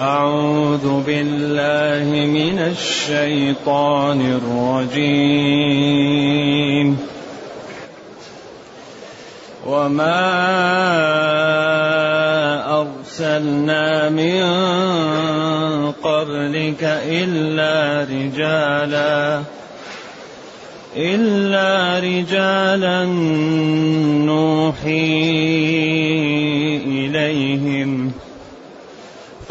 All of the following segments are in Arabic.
أعوذ بالله من الشيطان الرجيم. وما أرسلنا من قبلك إلا رجالا إلا رجالا نوحي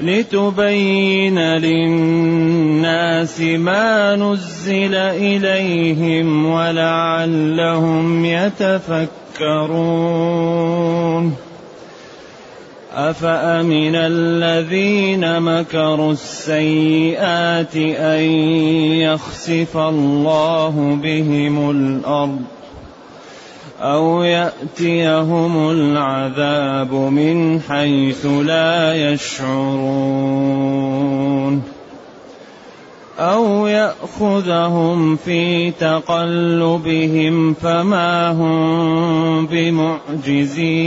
لتبين للناس ما نزل إليهم ولعلهم يتفكرون. أفأمن الذين مكروا السيئات أن يخسف الله بهم الأرض؟ أو يأتيهم العذاب من حيث لا يشعرون أو يأخذهم في تقلبهم فما هم بمعجزين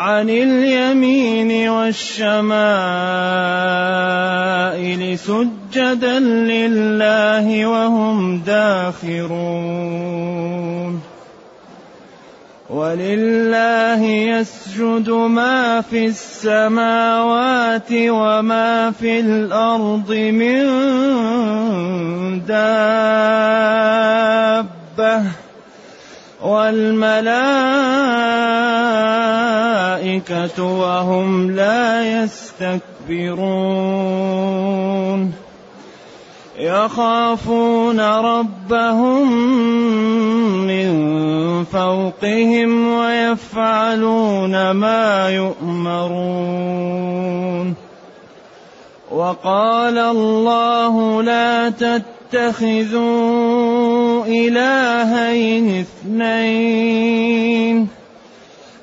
عن اليمين والشمائل سجدا لله وهم داخرون. ولله يسجد ما في السماوات وما في الأرض من دابة. والملائكة وهم لا يستكبرون. يخافون ربهم من فوقهم ويفعلون ما يؤمرون. وقال الله لا تتخذوا إلهين اثنين.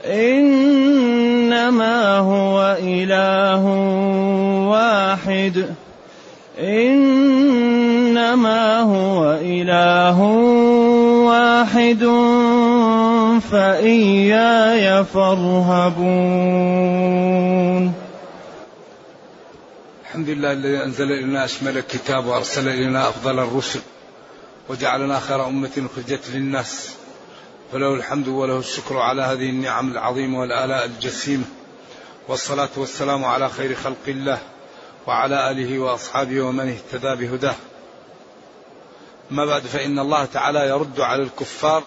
إنما هو إله واحد. إنما هو إله واحد. فإياي فارهبون. الحمد لله الذي أنزل إلينا أشمل الكتاب وأرسل إلينا أفضل الرسل. وجعلنا خير أمة أخرجت للناس. فله الحمد وله الشكر على هذه النعم العظيمة والآلاء الجسيمة. والصلاة والسلام على خير خلق الله وعلى آله وأصحابه ومن اهتدى بهداه. ما بعد فإن الله تعالى يرد على الكفار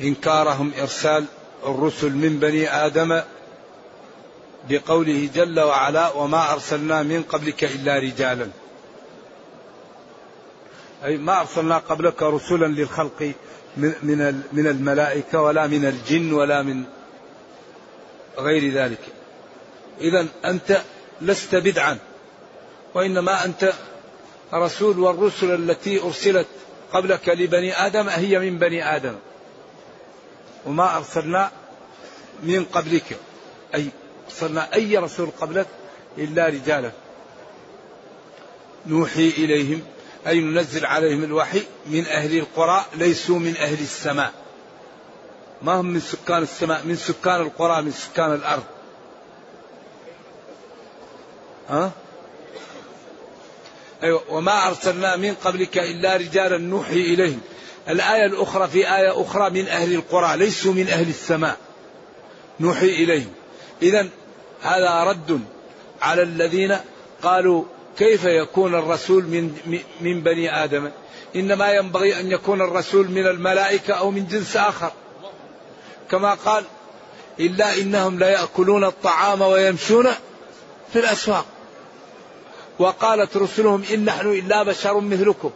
إنكارهم إرسال الرسل من بني آدم بقوله جل وعلا وما أرسلنا من قبلك إلا رجالا. أي ما أرسلنا قبلك رسلا للخلق من من الملائكة ولا من الجن ولا من غير ذلك. إذا أنت لست بدعا وإنما أنت رسول والرسل التي أرسلت قبلك لبني آدم هي من بني آدم. وما أرسلنا من قبلك أي أرسلنا أي رسول قبلك إلا رجالا. نوحي إليهم أي ننزل عليهم الوحي من أهل القرى ليسوا من أهل السماء. ما هم من سكان السماء من سكان القرى من سكان الأرض. ها؟ أيوة وما أرسلنا من قبلك إلا رجالا نوحي إليهم. الآية الأخرى في آية أخرى من أهل القرى ليسوا من أهل السماء. نوحي إليهم. إذا هذا رد على الذين قالوا كيف يكون الرسول من من بني آدم؟ إنما ينبغي أن يكون الرسول من الملائكة أو من جنس آخر. كما قال إلا إنهم لا يأكلون الطعام ويمشون في الأسواق. وقالت رسلهم إن نحن إلا بشر مثلكم.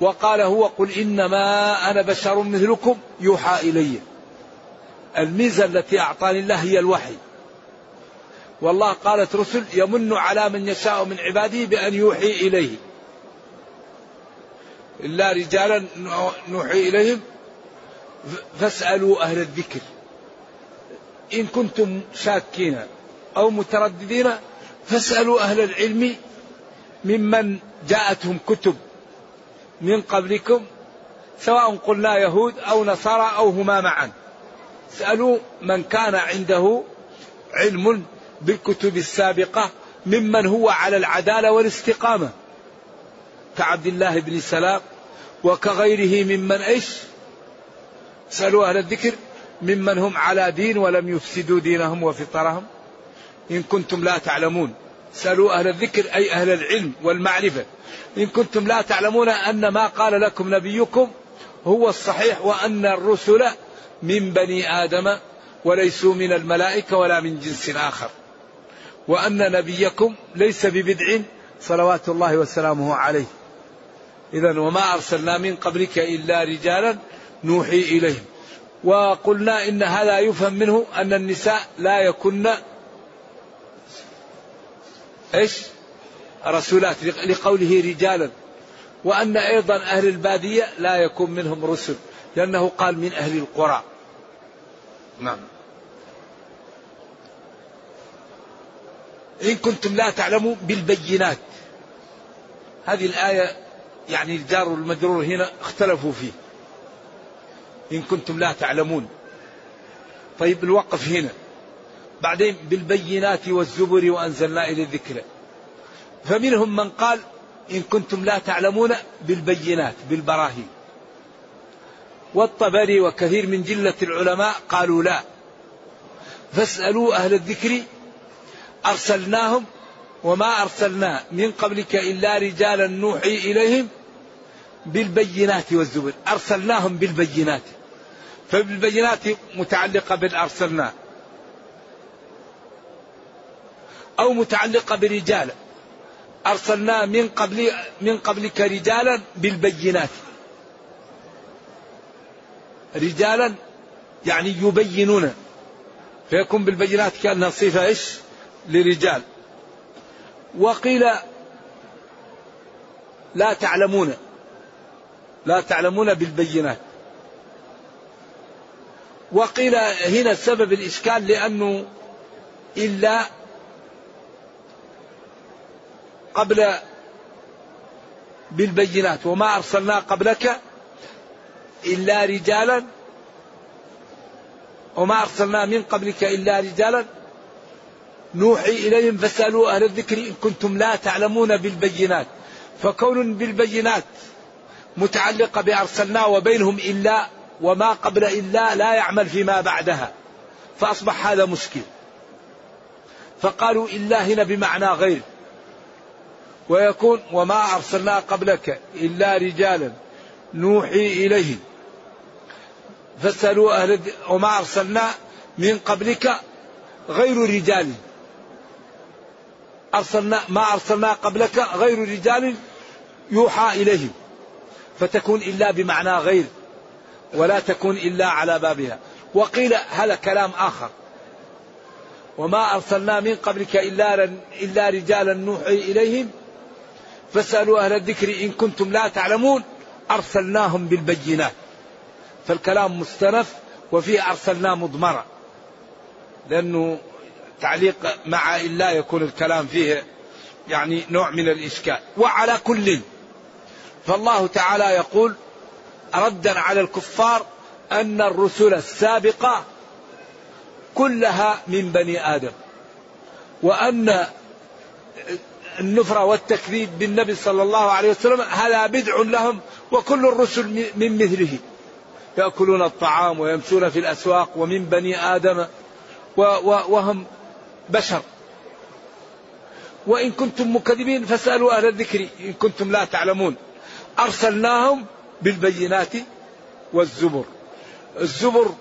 وقال هو قل إنما أنا بشر مثلكم يوحى إلي. الميزة التي أعطاني الله هي الوحي. والله قالت رسل يمن على من يشاء من عباده بأن يوحي إليه. إلا رجالا نوحي إليهم. فاسألوا أهل الذكر. إن كنتم شاكين أو مترددين فاسألوا أهل العلم ممن جاءتهم كتب من قبلكم سواء قلنا يهود أو نصارى أو هما معا. اسألوا من كان عنده علم بالكتب السابقة ممن هو على العدالة والاستقامة. كعبد الله بن سلام وكغيره ممن إيش؟ سألوا أهل الذكر ممن هم على دين ولم يفسدوا دينهم وفطرهم. إن كنتم لا تعلمون. سألوا أهل الذكر أي أهل العلم والمعرفة. إن كنتم لا تعلمون أن ما قال لكم نبيكم هو الصحيح وأن الرسل من بني آدم وليسوا من الملائكة ولا من جنس آخر. وأن نبيكم ليس ببدع صلوات الله وسلامه عليه. إذا وما أرسلنا من قبلك إلا رجالا نوحي إليهم. وقلنا إن هذا يفهم منه أن النساء لا يكن إيش؟ رسولات لقوله رجالا. وأن أيضا أهل البادية لا يكون منهم رسل لأنه قال من أهل القرى. نعم. إن كنتم لا تعلموا بالبينات. هذه الآية يعني الجار والمجرور هنا اختلفوا فيه. إن كنتم لا تعلمون. طيب الوقف هنا. بعدين بالبينات والزبر وأنزلنا إلى الذكر. فمنهم من قال إن كنتم لا تعلمون بالبينات بالبراهين. والطبري وكثير من جلة العلماء قالوا لا. فاسألوا أهل الذكر أرسلناهم وما أرسلنا من قبلك إلا رجالا نوحي إليهم بالبينات والزبر. أرسلناهم بالبينات. فبالبينات متعلقة بالأرسلنا. أو متعلقة برجال. أرسلنا من قبل من قبلك رجالا بالبينات. رجالا يعني يبينون. فيكون بالبينات كأنها صفة إيش؟ لرجال وقيل لا تعلمون لا تعلمون بالبينات. وقيل هنا سبب الإشكال لأنه إلا قبل بالبينات وما أرسلنا قبلك إلا رجالا وما أرسلنا من قبلك إلا رجالا. نوحي إليهم فاسألوا أهل الذكر إن كنتم لا تعلمون بالبينات. فكون بالبينات متعلقة بأرسلنا وبينهم إلا وما قبل إلا لا يعمل فيما بعدها. فأصبح هذا مشكل. فقالوا إلا هنا بمعنى غير. ويكون وما أرسلنا قبلك إلا رجالا نوحي إليهم. فاسألوا أهل وما أرسلنا من قبلك غير رجال. أرسلنا ما أرسلنا قبلك غير رجال يوحى إليهم. فتكون إلا بمعنى غير ولا تكون إلا على بابها. وقيل هذا كلام آخر. وما أرسلنا من قبلك إلا, إلا رجالا نوحي إليهم. فاسألوا أهل الذكر إن كنتم لا تعلمون. أرسلناهم بالبينات. فالكلام مستنف وفيه أرسلنا مضمرة. لأنه تعليق مع إلا يكون الكلام فيه يعني نوع من الإشكال. وعلى كل فالله تعالى يقول ردا على الكفار أن الرسل السابقة كلها من بني آدم وأن النفرة والتكذيب بالنبي صلى الله عليه وسلم هذا بدع لهم وكل الرسل من مثله يأكلون الطعام ويمشون في الأسواق ومن بني آدم وهم بشر. وإن كنتم مكذبين فاسألوا أهل الذكر إن كنتم لا تعلمون. أرسلناهم بالبينات والزبر. الزبر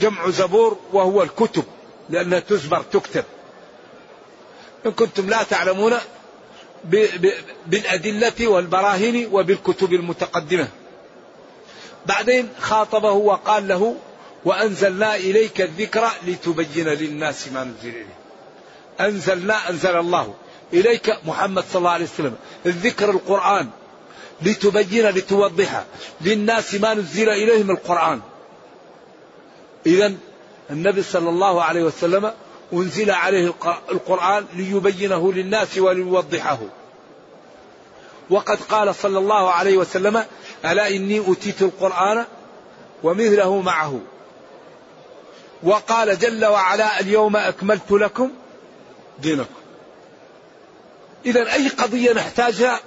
جمع زبور وهو الكتب لأنها تزبر تكتب. إن كنتم لا تعلمون بالأدلة والبراهين وبالكتب المتقدمة. بعدين خاطبه وقال له وأنزلنا إليك الذكر لتبين للناس ما نزل إليه أنزلنا أنزل الله إليك محمد صلى الله عليه وسلم. الذكر القرآن لتبين لتوضح للناس ما نزل إليهم القرآن. إذا النبي صلى الله عليه وسلم أنزل عليه القرآن ليبينه للناس وليوضحه. وقد قال صلى الله عليه وسلم ألا إني أوتيت القرآن ومثله معه. وقال جل وعلا اليوم أكملت لكم دينكم. إذا أي قضية نحتاجها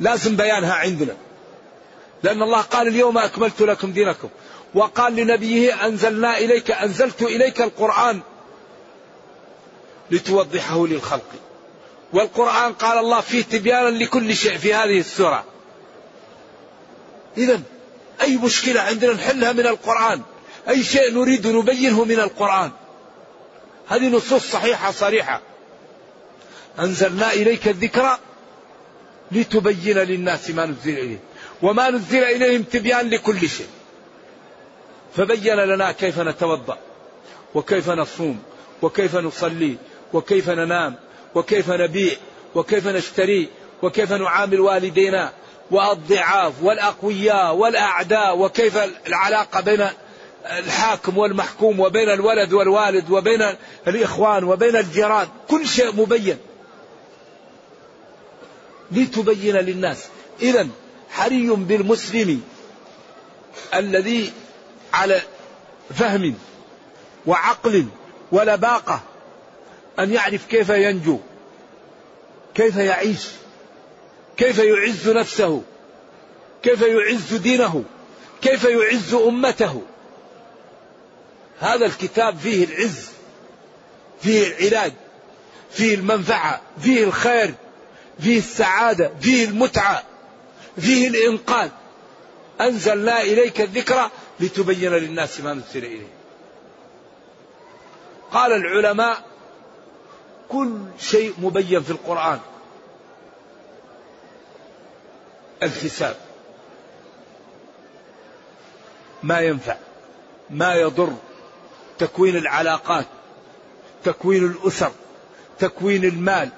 لازم بيانها عندنا. لأن الله قال اليوم أكملت لكم دينكم. وقال لنبيه أنزلنا إليك أنزلت إليك القرآن لتوضحه للخلق. والقرآن قال الله فيه تبيانا لكل شيء في هذه السورة. إذا أي مشكلة عندنا نحلها من القرآن. أي شيء نريد نبينه من القرآن. هذه نصوص صحيحة صريحة. أنزلنا إليك الذكر لتبين للناس ما نزل إليه. وما نزل إليهم تبيان لكل شيء. فبين لنا كيف نتوضأ وكيف نصوم وكيف نصلي وكيف ننام وكيف نبيع وكيف نشتري وكيف نعامل والدينا والضعاف والأقوياء والأعداء وكيف العلاقة بين الحاكم والمحكوم وبين الولد والوالد وبين الإخوان وبين الجيران. كل شيء مبين. لتبين للناس. إذا حري بالمسلم الذي على فهم وعقل ولباقة أن يعرف كيف ينجو كيف يعيش كيف يعز نفسه كيف يعز دينه كيف يعز أمته. هذا الكتاب فيه العز فيه العلاج فيه المنفعة فيه الخير. فيه السعادة فيه المتعة فيه الإنقاذ. أنزلنا إليك الذكر لتبين للناس ما نزل إليه قال العلماء كل شيء مبين في القرآن. الحساب. ما ينفع ما يضر. تكوين العلاقات تكوين الأسر تكوين المال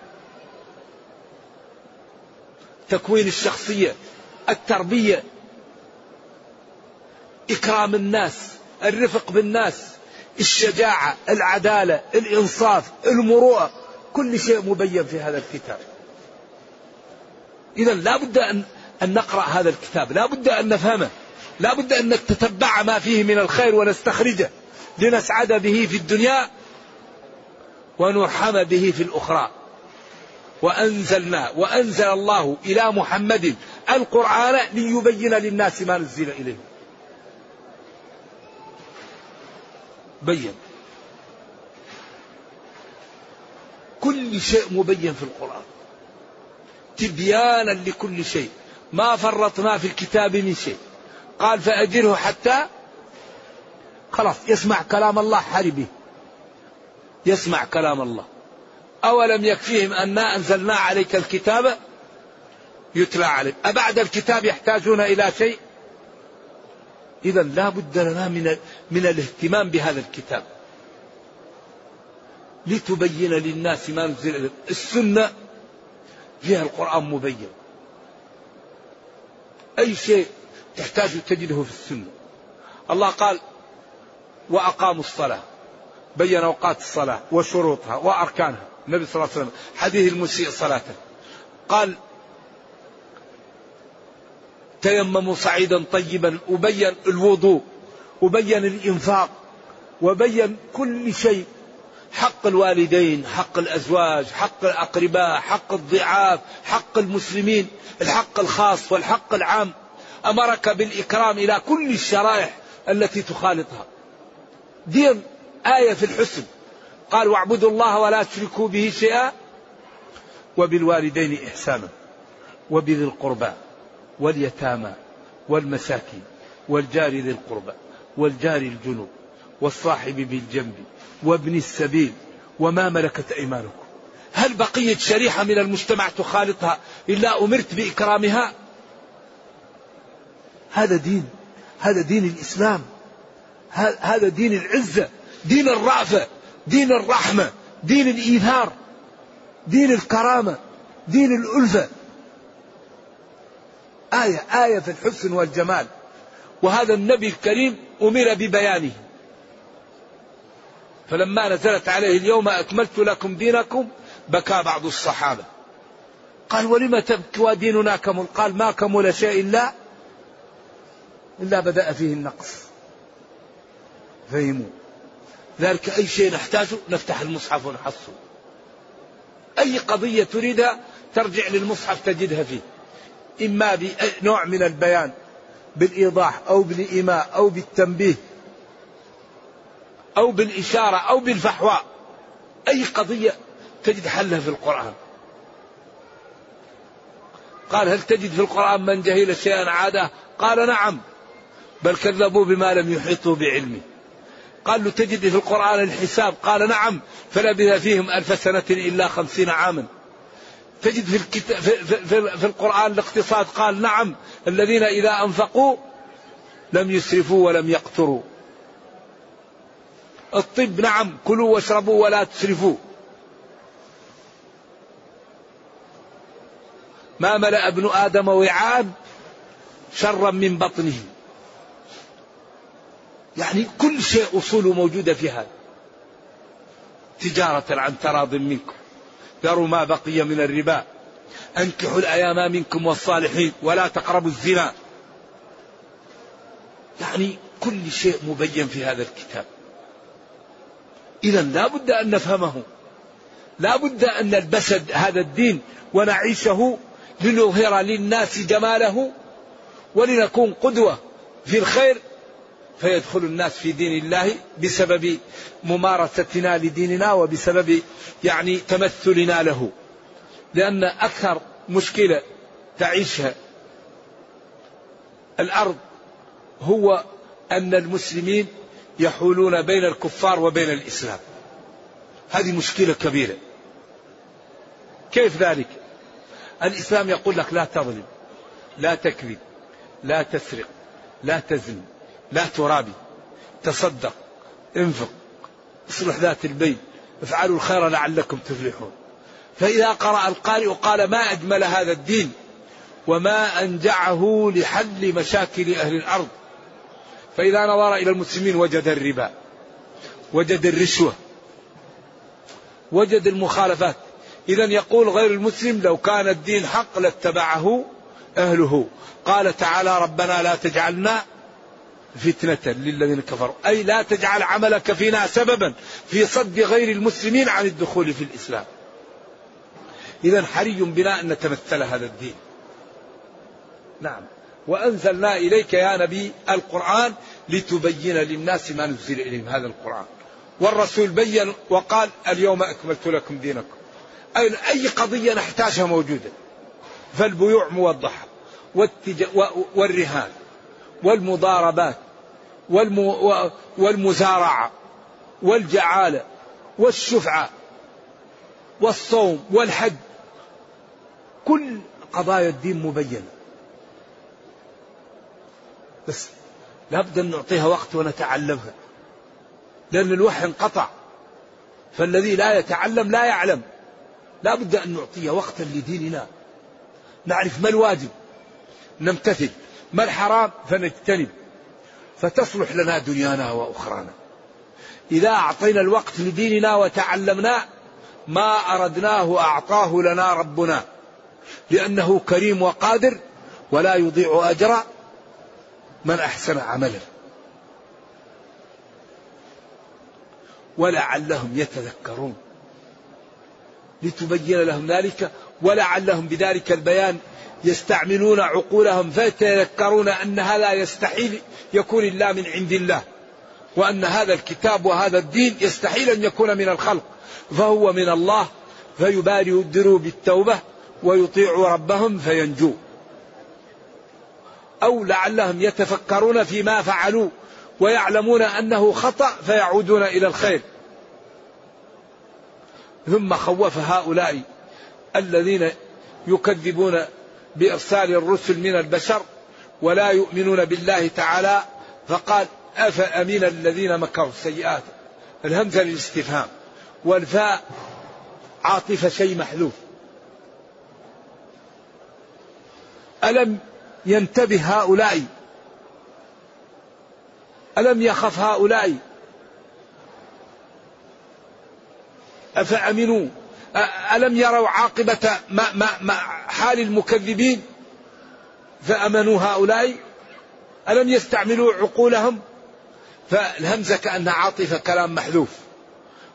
تكوين الشخصية التربية إكرام الناس الرفق بالناس الشجاعة العدالة الإنصاف المروءة كل شيء مبين في هذا الكتاب. إذا لا بد أن, أن نقرأ هذا الكتاب لا بد أن نفهمه لا بد أن نتتبع ما فيه من الخير ونستخرجه لنسعد به في الدنيا ونرحم به في الأخرى. وأنزلنا وأنزل الله إلى محمد القرآن ليبين للناس ما نزل إليه. بين. كل شيء مبين في القرآن. تبيانا لكل شيء. ما فرطنا في الكتاب من شيء. قال فأجره حتى خلاص يسمع كلام الله حربه يسمع كلام الله. أولم يكفيهم أنا أنزلنا عليك الكتاب يتلى عليك. أبعد الكتاب يحتاجون إلى شيء؟ إذا لا بد لنا من من الاهتمام بهذا الكتاب. لتبين للناس ما نزل السنة فيها القرآن مبين. أي شيء تحتاج تجده في السنة. الله قال وأقاموا الصلاة. بين أوقات الصلاة وشروطها وأركانها. النبي صلى الله عليه وسلم حديث المسيء صلاته قال تيمموا صعيدا طيبا وبين الوضوء وبين الإنفاق وبين كل شيء حق الوالدين حق الأزواج حق الأقرباء حق الضعاف حق المسلمين الحق الخاص والحق العام. أمرك بالإكرام إلى كل الشرائح التي تخالطها. دين آية في الحسن. قال واعبدوا الله ولا تشركوا به شيئا وبالوالدين إحسانا وبذي القربى واليتامى والمساكين والجار ذي القربى والجار الجنوب والصاحب بالجنب وابن السبيل وما ملكت أيمانكم. هل بقيت شريحة من المجتمع تخالطها إلا أمرت بإكرامها؟ هذا دين هذا دين الإسلام هذا دين العزة دين الرأفة. دين الرحمة دين الإيثار دين الكرامة دين الألفة. آية آية في الحسن والجمال. وهذا النبي الكريم أمر ببيانه. فلما نزلت عليه اليوم أكملت لكم دينكم بكى بعض الصحابة. قال ولم تبكي وديننا كمل؟ قال ما كمل شيء إلا إلا بدأ فيه النقص. فهموا. ذلك أي شيء نحتاجه نفتح المصحف ونحصه. أي قضية تريدها ترجع للمصحف تجدها فيه. إما بنوع من البيان بالإيضاح أو بالإيماء أو بالتنبيه أو بالإشارة أو بالفحواء. أي قضية تجد حلها في القرآن. قال هل تجد في القرآن من جهل شيئا عاده قال نعم بل كذبوا بما لم يحيطوا بعلمه. قال له تجد في القرآن الحساب؟ قال نعم فلبث فيهم ألف سنة إلا خمسين عاما. تجد في, الكتاب في, في, في القرآن الاقتصاد قال نعم الذين إذا أنفقوا لم يسرفوا ولم يقتروا. الطب نعم كلوا واشربوا ولا تسرفوا. ما ملأ ابن آدم وعاء شرا من بطنه. يعني كل شيء أصوله موجودة في هذا. تجارة عن تراض منكم. ذروا ما بقي من الربا. أنكحوا الأيام منكم والصالحين ولا تقربوا الزنا. يعني كل شيء مبين في هذا الكتاب. إذا لا بد أن نفهمه. لا بد أن نلبس هذا الدين ونعيشه لنظهر للناس جماله ولنكون قدوة في الخير فيدخل الناس في دين الله بسبب ممارستنا لديننا وبسبب يعني تمثلنا له. لأن أكثر مشكلة تعيشها الأرض هو أن المسلمين يحولون بين الكفار وبين الإسلام. هذه مشكلة كبيرة. كيف ذلك؟ الإسلام يقول لك لا تظلم لا تكذب لا تسرق لا تزني. لا ترابي تصدق انفق اصلح ذات البين افعلوا الخير لعلكم تفلحون. فإذا قرأ القارئ قال ما أجمل هذا الدين وما أنجعه لحل مشاكل أهل الأرض. فإذا نظر إلى المسلمين وجد الربا وجد الرشوة وجد المخالفات. إذا يقول غير المسلم لو كان الدين حق لاتبعه أهله. قال تعالى ربنا لا تجعلنا فتنة للذين كفروا. أي لا تجعل عملك فينا سببا في صد غير المسلمين عن الدخول في الإسلام. إذا حري بنا أن نتمثل هذا الدين. نعم. وأنزلنا إليك يا نبي القرآن لتبين للناس ما نزل إليهم هذا القرآن. والرسول بين وقال اليوم أكملت لكم دينكم. أي أي قضية نحتاجها موجودة. فالبيوع موضحة. والرهان والمضاربات والم... والمزارعة والجعالة والشفعة والصوم والحج. كل قضايا الدين مبينة. بس لابد أن نعطيها وقت ونتعلمها. لأن الوحي انقطع. فالذي لا يتعلم لا يعلم. لا بد أن نعطيها وقتا لديننا. نعرف ما الواجب. نمتثل. ما الحرام فنجتنب. فتصلح لنا دنيانا وأخرانا. إذا أعطينا الوقت لديننا وتعلمنا ما أردناه أعطاه لنا ربنا. لأنه كريم وقادر ولا يضيع أجر من أحسن عملا. ولعلهم يتذكرون. لتبين لهم ذلك ولعلهم بذلك البيان يستعملون عقولهم فيتذكرون أن هذا يستحيل يكون إلا من عند الله وأن هذا الكتاب وهذا الدين يستحيل أن يكون من الخلق فهو من الله فيبادروا بالتوبة ويطيعوا ربهم فينجوا أو لعلهم يتفكرون فيما فعلوا ويعلمون أنه خطأ فيعودون إلى الخير. ثم خوف هؤلاء الذين يكذبون بإرسال الرسل من البشر ولا يؤمنون بالله تعالى فقال أفأمن الذين مكروا السيئات؟ الهمزة للاستفهام. والفاء عاطفة شيء محذوف. ألم ينتبه هؤلاء؟ ألم يخف هؤلاء؟ أفأمنوا؟ ألم يروا عاقبة ما ما ما حال المكذبين؟ فأمنوا هؤلاء. ألم يستعملوا عقولهم؟ فالهمزة كأنها عاطفة كلام محذوف.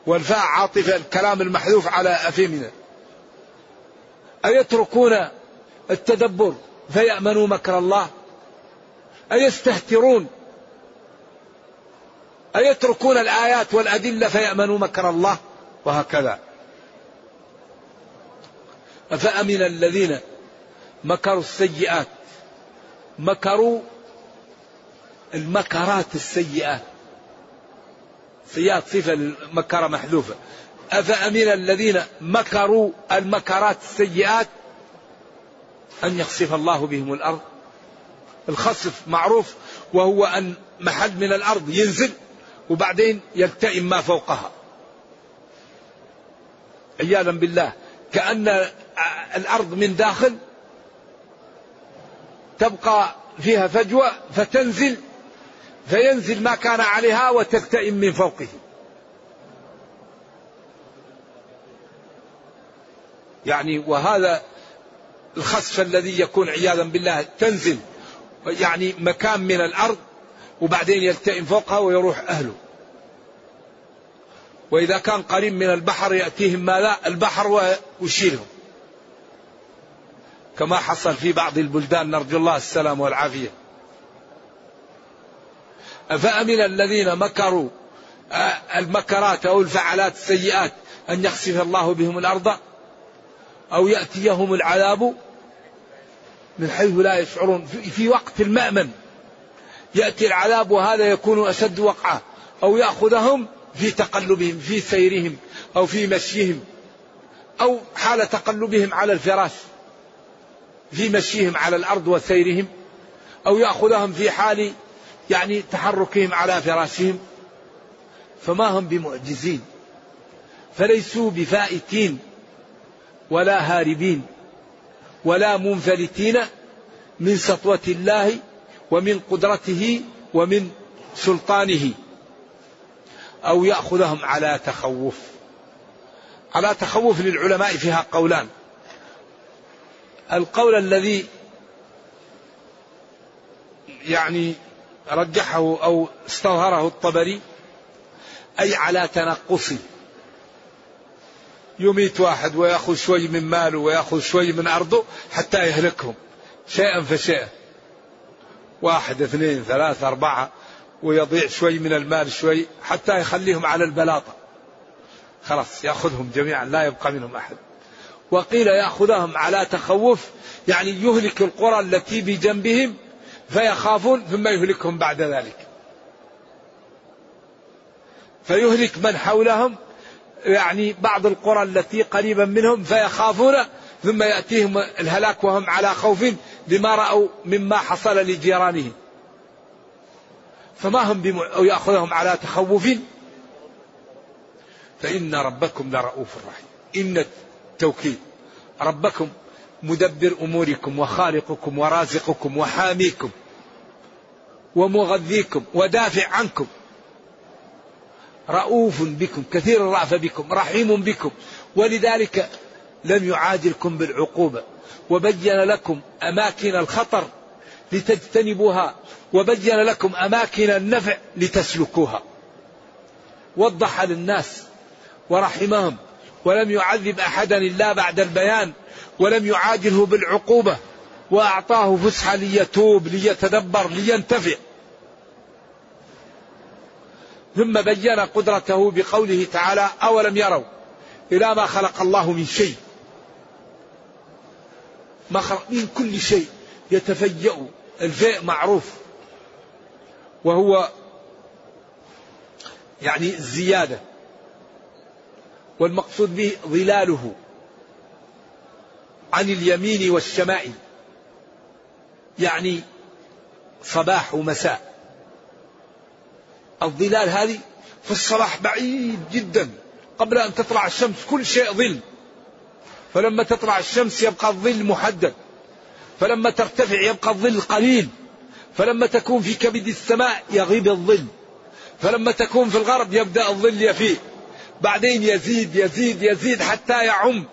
والفاء عاطفة الكلام المحذوف على أفهمنا. أيتركون التدبر فيأمنوا مكر الله؟ أيستهترون؟ أيتركون الآيات والأدلة فيأمنوا مكر الله؟ وهكذا. أفأمن الذين مكروا السيئات؟ مكروا المكرات السيئات. سيئات صفة المكرة محذوفة. أفأمن الذين مكروا المكرات السيئات؟ أن يخسف الله بهم الأرض. الخسف معروف وهو أن محل من الأرض ينزل وبعدين يلتئم ما فوقها. عياذا بالله. كأن الأرض من داخل تبقى فيها فجوة فتنزل فينزل ما كان عليها وتلتئم من فوقه. يعني وهذا الخسف الذي يكون عياذا بالله تنزل يعني مكان من الأرض وبعدين يلتئم فوقها ويروح أهله. وإذا كان قريب من البحر يأتيهم ماذا؟ البحر ويشيلهم. كما حصل في بعض البلدان نرجو الله السلام والعافية. أفأمن الذين مكروا المكرات أو الفعلات السيئات أن يخسف الله بهم الأرض؟ أو يأتيهم العذاب من حيث لا يشعرون؟ في وقت المأمن يأتي العذاب وهذا يكون أشد وقعة. أو يأخذهم في تقلبهم في سيرهم أو في مشيهم أو حال تقلبهم على الفراش. في مشيهم على الأرض وسيرهم أو يأخذهم في حال يعني تحركهم على فراشهم فما هم بمعجزين فليسوا بفائتين ولا هاربين ولا منفلتين من سطوة الله ومن قدرته ومن سلطانه أو يأخذهم على تخوف. على تخوف للعلماء فيها قولان. القول الذي يعني رجحه أو استظهره الطبري أي على تنقص يميت واحد ويأخذ شوي من ماله ويأخذ شوي من أرضه حتى يهلكهم. شيئا فشيئا. واحد اثنين ثلاثة أربعة ويضيع شوي من المال شوي حتى يخليهم على البلاطة. خلاص يأخذهم جميعا لا يبقى منهم أحد. وقيل يأخذهم على تخوف يعني يهلك القرى التي بجنبهم فيخافون ثم يهلكهم بعد ذلك. فيهلك من حولهم يعني بعض القرى التي قريبا منهم فيخافون ثم يأتيهم الهلاك وهم على خوف بما رأوا مما حصل لجيرانهم. فما هم بم... أو يأخذهم على تخوف؟ فإن ربكم لرؤوف رحيم. إن التوكيد. ربكم مدبر أموركم وخالقكم ورازقكم وحاميكم ومغذيكم ودافع عنكم. رؤوف بكم كثير الرأفة بكم رحيم بكم. ولذلك لم يعاجلكم بالعقوبة. وبين لكم أماكن الخطر لتجتنبوها. وبين لكم أماكن النفع لتسلكوها. وضح للناس ورحمهم ولم يعذب أحدا إلا بعد البيان ولم يعاجله بالعقوبة وأعطاه فسحة ليتوب ليتدبر لينتفع. ثم بين قدرته بقوله تعالى أولم يروا إلى ما خلق الله من شيء؟ ما خلق من كل شيء يتفيأ الفيء معروف. وهو يعني الزيادة. والمقصود به ظلاله عن اليمين والشمائل يعني صباح ومساء. الظلال هذه في الصباح بعيد جدا قبل أن تطلع الشمس كل شيء ظل. فلما تطلع الشمس يبقى الظل محدد. فلما ترتفع يبقى الظل قليل. فلما تكون في كبد السماء يغيب الظل. فلما تكون في الغرب يبدأ الظل يفيء بعدين يزيد يزيد يزيد حتى يعم.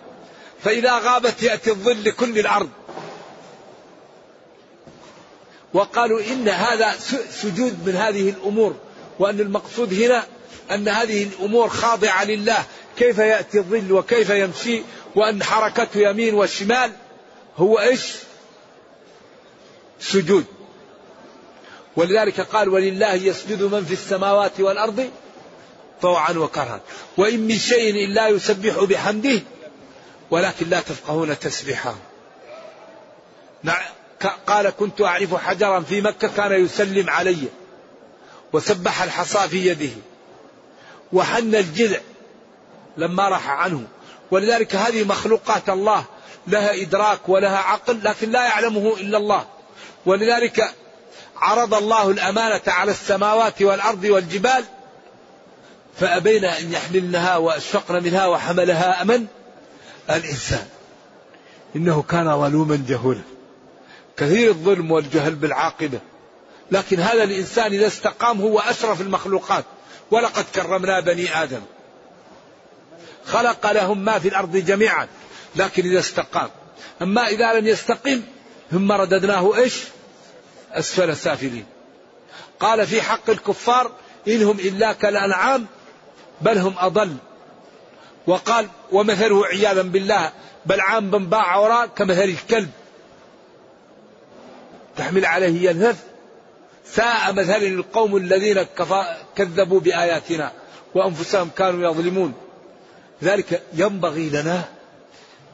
فإذا غابت يأتي الظل لكل الأرض. وقالوا إن هذا سجود من هذه الأمور. وأن المقصود هنا أن هذه الأمور خاضعة لله. كيف يأتي الظل وكيف يمشي؟ وأن حركته يمين وشمال هو إيش؟ سجود. ولذلك قال ولله يسجد من في السماوات والأرض طوعا وكرها. وإن من شيء إلا يسبح بحمده ولكن لا تفقهون تسبيحه. قال كنت أعرف حجرا في مكة كان يسلم علي وسبح الحصى في يده وحن الجذع لما راح عنه. ولذلك هذه مخلوقات الله لها إدراك ولها عقل لكن لا يعلمه إلا الله. ولذلك عرض الله الأمانة على السماوات والأرض والجبال فأبين أن يحملنها وأشفقن منها وحملها أمن الإنسان. إنه كان ظلوما جهولا. كثير الظلم والجهل بالعاقبة. لكن هذا الإنسان إذا استقام هو أشرف المخلوقات. ولقد كرمنا بني آدم. خلق لهم ما في الأرض جميعا. لكن إذا استقام. أما إذا لم يستقم ثم رددناه إيش؟ أسفل سافلين قال في حق الكفار إنهم إلا كالأنعام بل هم أضل. وقال ومثله عياذا بالله بلعام بن باع وراء كمثل الكلب. تحمل عليه يلهث ساء مثل القوم الذين كذبوا بآياتنا وأنفسهم كانوا يظلمون. ذلك ينبغي لنا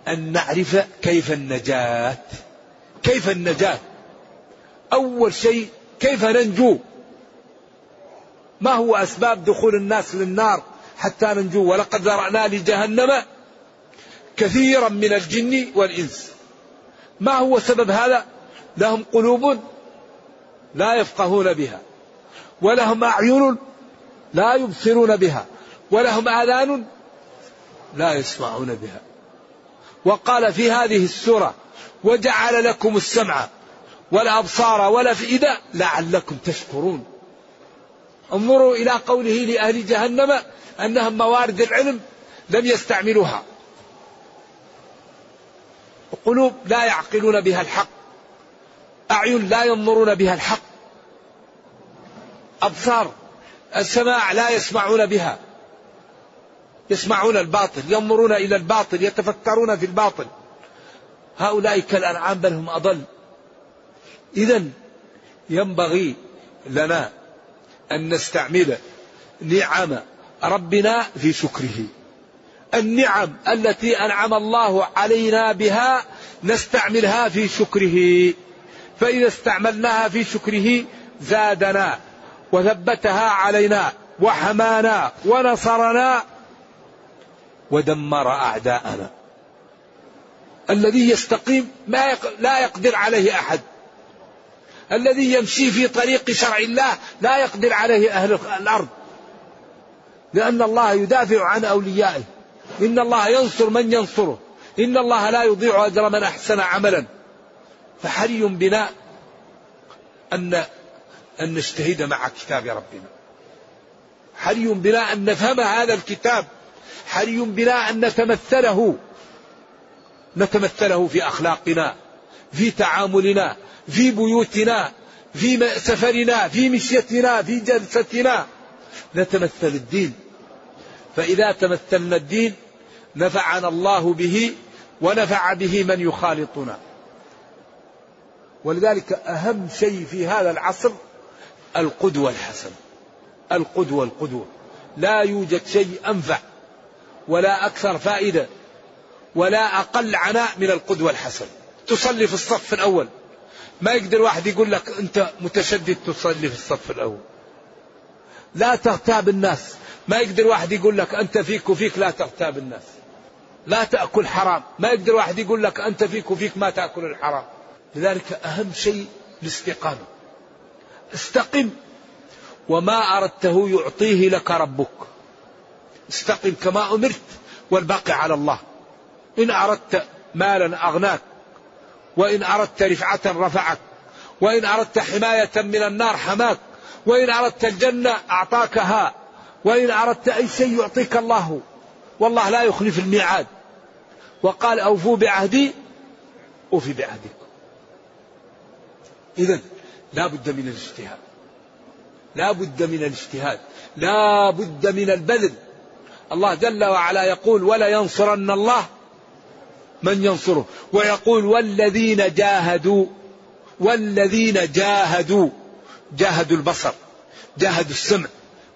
أن نعرف كيف النجاة. كيف النجاة؟ أول شيء كيف ننجو؟ ما هو أسباب دخول الناس للنار؟ حتى ننجو ولقد ذرأنا لجهنم كثيرا من الجن والإنس. ما هو سبب هذا؟ لهم قلوب لا يفقهون بها ولهم أعين لا يبصرون بها ولهم آذان لا يسمعون بها. وقال في هذه السورة وجعل لكم السمع والأبصار والأفئدة لعلكم تشكرون. انظروا إلى قوله لأهل جهنم أنهم موارد العلم لم يستعملوها. قلوب لا يعقلون بها الحق. أعين لا ينظرون بها الحق. أبصار السماع لا يسمعون بها. يسمعون الباطل ينظرون إلى الباطل يتفكرون في الباطل. هؤلاء كالأنعام بل هم أضل. إذا ينبغي لنا أن نستعمل نعم ربنا في شكره. النعم التي أنعم الله علينا بها نستعملها في شكره. فإذا استعملناها في شكره زادنا وثبتها علينا وحمانا ونصرنا ودمر أعداءنا. الذي يستقيم ما لا يقدر عليه أحد. الذي يمشي في طريق شرع الله لا يقدر عليه أهل الأرض. لأن الله يدافع عن أوليائه. إن الله ينصر من ينصره. إن الله لا يضيع أجر من أحسن عملا. فحري بنا أن أن نجتهد مع كتاب ربنا. حري بنا أن نفهم هذا الكتاب. حري بنا أن نتمثله. نتمثله في أخلاقنا. في تعاملنا في بيوتنا في سفرنا في مشيتنا في جلستنا. نتمثل الدين. فإذا تمثلنا الدين نفعنا الله به ونفع به من يخالطنا. ولذلك أهم شيء في هذا العصر القدوة الحسنة القدوة القدوة لا يوجد شيء أنفع ولا أكثر فائدة ولا أقل عناء من القدوة الحسن تصلي في الصف الأول. ما يقدر واحد يقول لك أنت متشدد تصلي في الصف الأول. لا تغتاب الناس. ما يقدر واحد يقول لك أنت فيك وفيك لا تغتاب الناس. لا تأكل حرام. ما يقدر واحد يقول لك أنت فيك وفيك ما تأكل الحرام. لذلك أهم شيء الاستقامة. استقم. وما أردته يعطيه لك ربك. استقم كما أمرت والباقي على الله. إن أردت مالا أغناك. وإن أردت رفعة رفعك وإن أردت حماية من النار حماك وإن أردت الجنة أعطاكها وإن أردت أي شيء يعطيك الله والله لا يخلف الميعاد. وقال أوفوا بعهدي أوفي بعهدكم إذا لا بد من الاجتهاد. لا بد من الاجتهاد. لا بد من البذل. الله جل وعلا يقول ولا ينصرن الله من ينصره؟ ويقول والذين جاهدوا والذين جاهدوا جاهدوا البصر جاهدوا السمع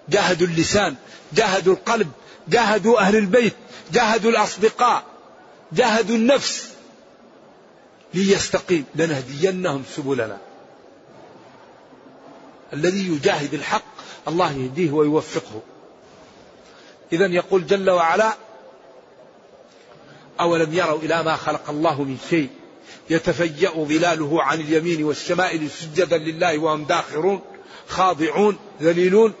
جاهدوا اللسان جاهدوا القلب جاهدوا أهل البيت جاهدوا الأصدقاء جاهدوا النفس ليستقيم. لنهدينهم سبلنا. الذي يجاهد الحق الله يهديه ويوفقه. إذا يقول جل وعلا أولم يروا إلى ما خلق الله من شيء. يتفيأ ظلاله عن اليمين والشمائل سجدا لله وهم داخرون خاضعون ذليلون.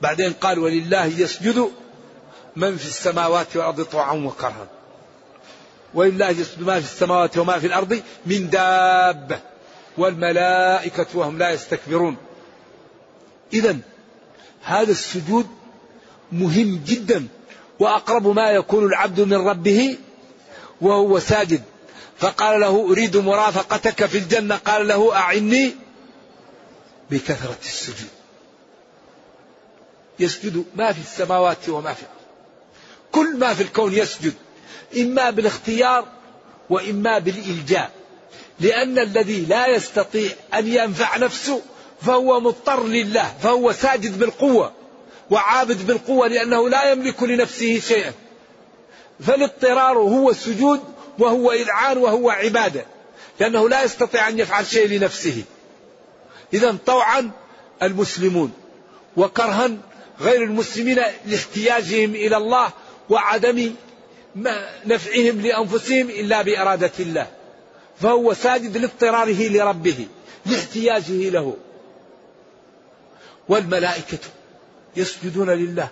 بعدين قال ولله يسجد من في السماوات والأرض طوعا وكرها. ولله يسجد ما في السماوات وما في الأرض من دابة. والملائكة وهم لا يستكبرون. إذا هذا السجود مهم جدا. وأقرب ما يكون العبد من ربه وهو ساجد. فقال له أريد مرافقتك في الجنة. قال له أعني بكثرة السجود. يسجد ما في السماوات وما في الأرض. كل ما في الكون يسجد. إما بالاختيار وإما بالإلجاء. لأن الذي لا يستطيع أن ينفع نفسه فهو مضطر لله فهو ساجد بالقوة. وعابد بالقوة لأنه لا يملك لنفسه شيئا. فالاضطرار هو السجود وهو إذعان وهو عبادة. لأنه لا يستطيع أن يفعل شيء لنفسه. إذا طوعا المسلمون. وكرها غير المسلمين لاحتياجهم إلى الله وعدم نفعهم لأنفسهم إلا بإرادة الله. فهو ساجد لاضطراره لربه لاحتياجه له. والملائكة يسجدون لله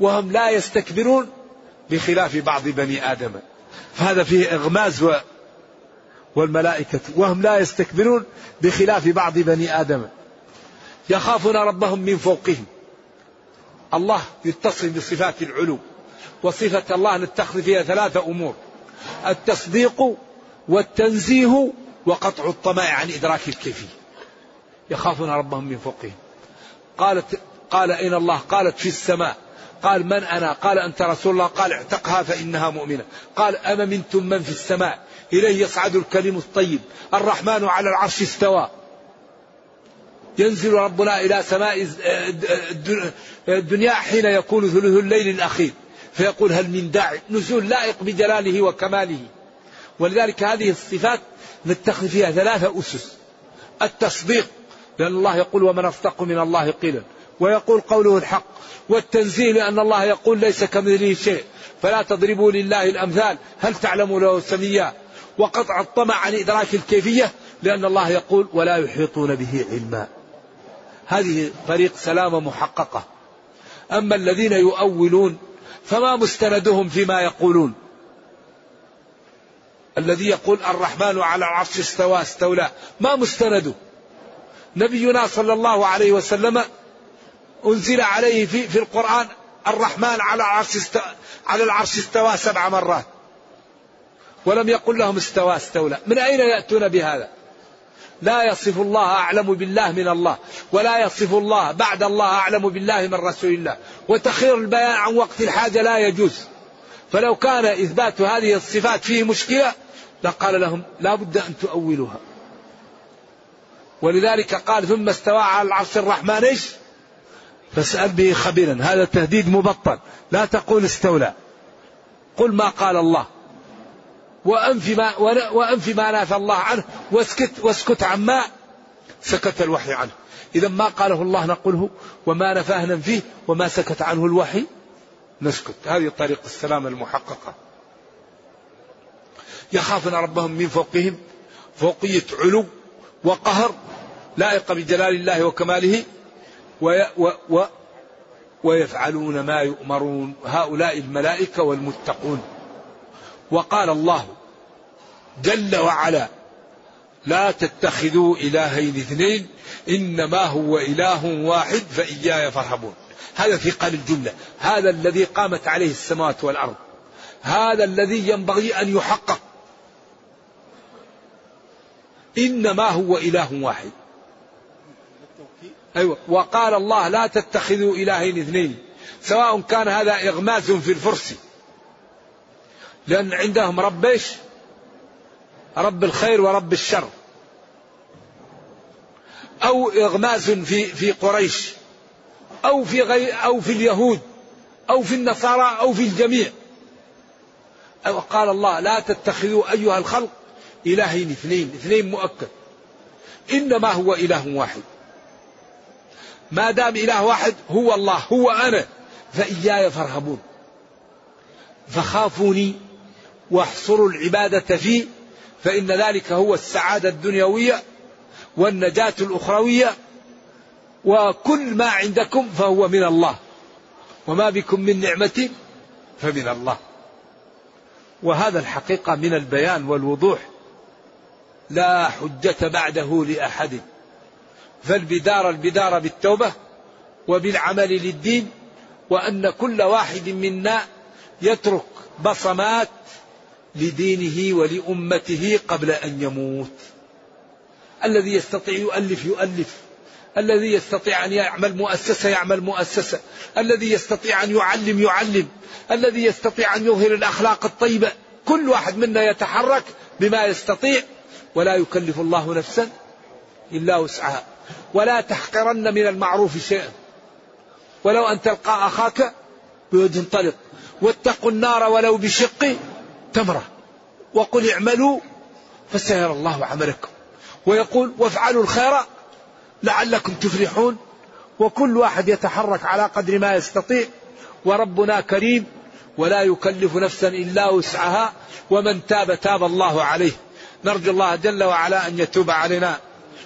وهم لا يستكبرون بخلاف بعض بني آدم. فهذا فيه إغماز و والملائكة. وهم لا يستكبرون بخلاف بعض بني آدم. يخافون ربهم من فوقهم. الله يتصل بصفات العلو. وصفة الله نتخذ فيها ثلاثة أمور. التصديق والتنزيه وقطع الطمع عن إدراك الكيفية. يخافون ربهم من فوقهم. قالت قال أين الله قالت في السماء. قال من أنا؟ قال أنت رسول الله. قال اعتقها فإنها مؤمنة. قال أما منتم من في السماء؟ إليه يصعد الكلم الطيب. الرحمن على العرش استوى. ينزل ربنا إلى سماء الدنيا حين يكون ثلث الليل الأخير. فيقول هل من داعي نزول لائق بجلاله وكماله. ولذلك هذه الصفات نتخذ فيها ثلاثة أسس. التصديق لأن الله يقول ومن أصدق من الله قيلا. ويقول قوله الحق والتنزيه لأن الله يقول ليس كمثله شيء فلا تضربوا لله الأمثال هل تعلموا له سميا وقطع الطمع عن إدراك الكيفية لأن الله يقول ولا يحيطون به علما هذه طريق سلامة محققة أما الذين يؤولون فما مستندهم فيما يقولون الذي يقول الرحمن على العرش استوى استولى ما مستنده نبينا صلى الله عليه وسلم أنزل عليه في, في القرآن الرحمن على العرش استوى على العرش استوى سبع مرات. ولم يقل لهم استوى استولى. من أين يأتون بهذا؟ لا يصف الله أعلم بالله من الله ولا يصف الله بعد الله أعلم بالله من رسول الله. وتخير البيان عن وقت الحاجة لا يجوز. فلو كان إثبات هذه الصفات فيه مشكلة لقال لهم لا بد أن فاسأل به خبيرا هذا تهديد مبطل لا تقول استولى. قل ما قال الله. وأنفي ما, وأنفي ما نافى الله عنه واسكت واسكت عما سكت الوحي عنه. إذا ما قاله الله نقوله وما نفاه ننفيه وما سكت عنه الوحي نسكت. هذه طريق السلام المحققة. يخافون ربهم من فوقهم فوقية علو وقهر لائقة بجلال الله وكماله. وي و و ويفعلون ما يؤمرون. هؤلاء الملائكة والمتقون. وقال الله جل وعلا لا تتخذوا إلهين اثنين إنما هو إله واحد فإياي فارهبون. هذا في قال الجملة. هذا الذي قامت عليه السماوات والأرض. هذا الذي ينبغي أن يحقق. إنما هو إله واحد. أيوة. وقال الله لا تتخذوا إلهين اثنين. سواء كان هذا إغماز في الفرس. لأن عندهم رب إيش؟ رب الخير ورب الشر. أو إغماز في في قريش. أو في غير أو في اليهود. أو في النصارى. أو في الجميع. أو قال الله لا تتخذوا أيها الخلق إلهين اثنين. اثنين مؤكد. إنما هو إله واحد. ما دام إله واحد هو الله هو أنا فإياي فارهبون. فخافوني واحصروا العبادة فيه فإن ذلك هو السعادة الدنيوية والنجاة الأخروية وكل ما عندكم فهو من الله. وما بكم من نعمة فمن الله. وهذا الحقيقة من البيان والوضوح. لا حجة بعده لأحد. فالبدار البدار بالتوبة وبالعمل للدين وأن كل واحد منا يترك بصمات لدينه ولأمته قبل أن يموت. الذي يستطيع يؤلف يؤلف الذي يستطيع أن يعمل مؤسسة يعمل مؤسسة الذي يستطيع أن يعلم يعلم الذي يستطيع أن يظهر الأخلاق الطيبة. كل واحد منا يتحرك بما يستطيع ولا يكلف الله نفسا إلا وسعها. ولا تحقرن من المعروف شيئا. ولو أن تلقى أخاك بوجه طلق. واتقوا النار ولو بشق تمرة. وقل اعملوا فسيرى الله عملكم. ويقول وافعلوا الخير لعلكم تفلحون. وكل واحد يتحرك على قدر ما يستطيع. وربنا كريم. ولا يكلف نفسا إلا وسعها. ومن تاب تاب الله عليه. نرجو الله جل وعلا أن يتوب علينا.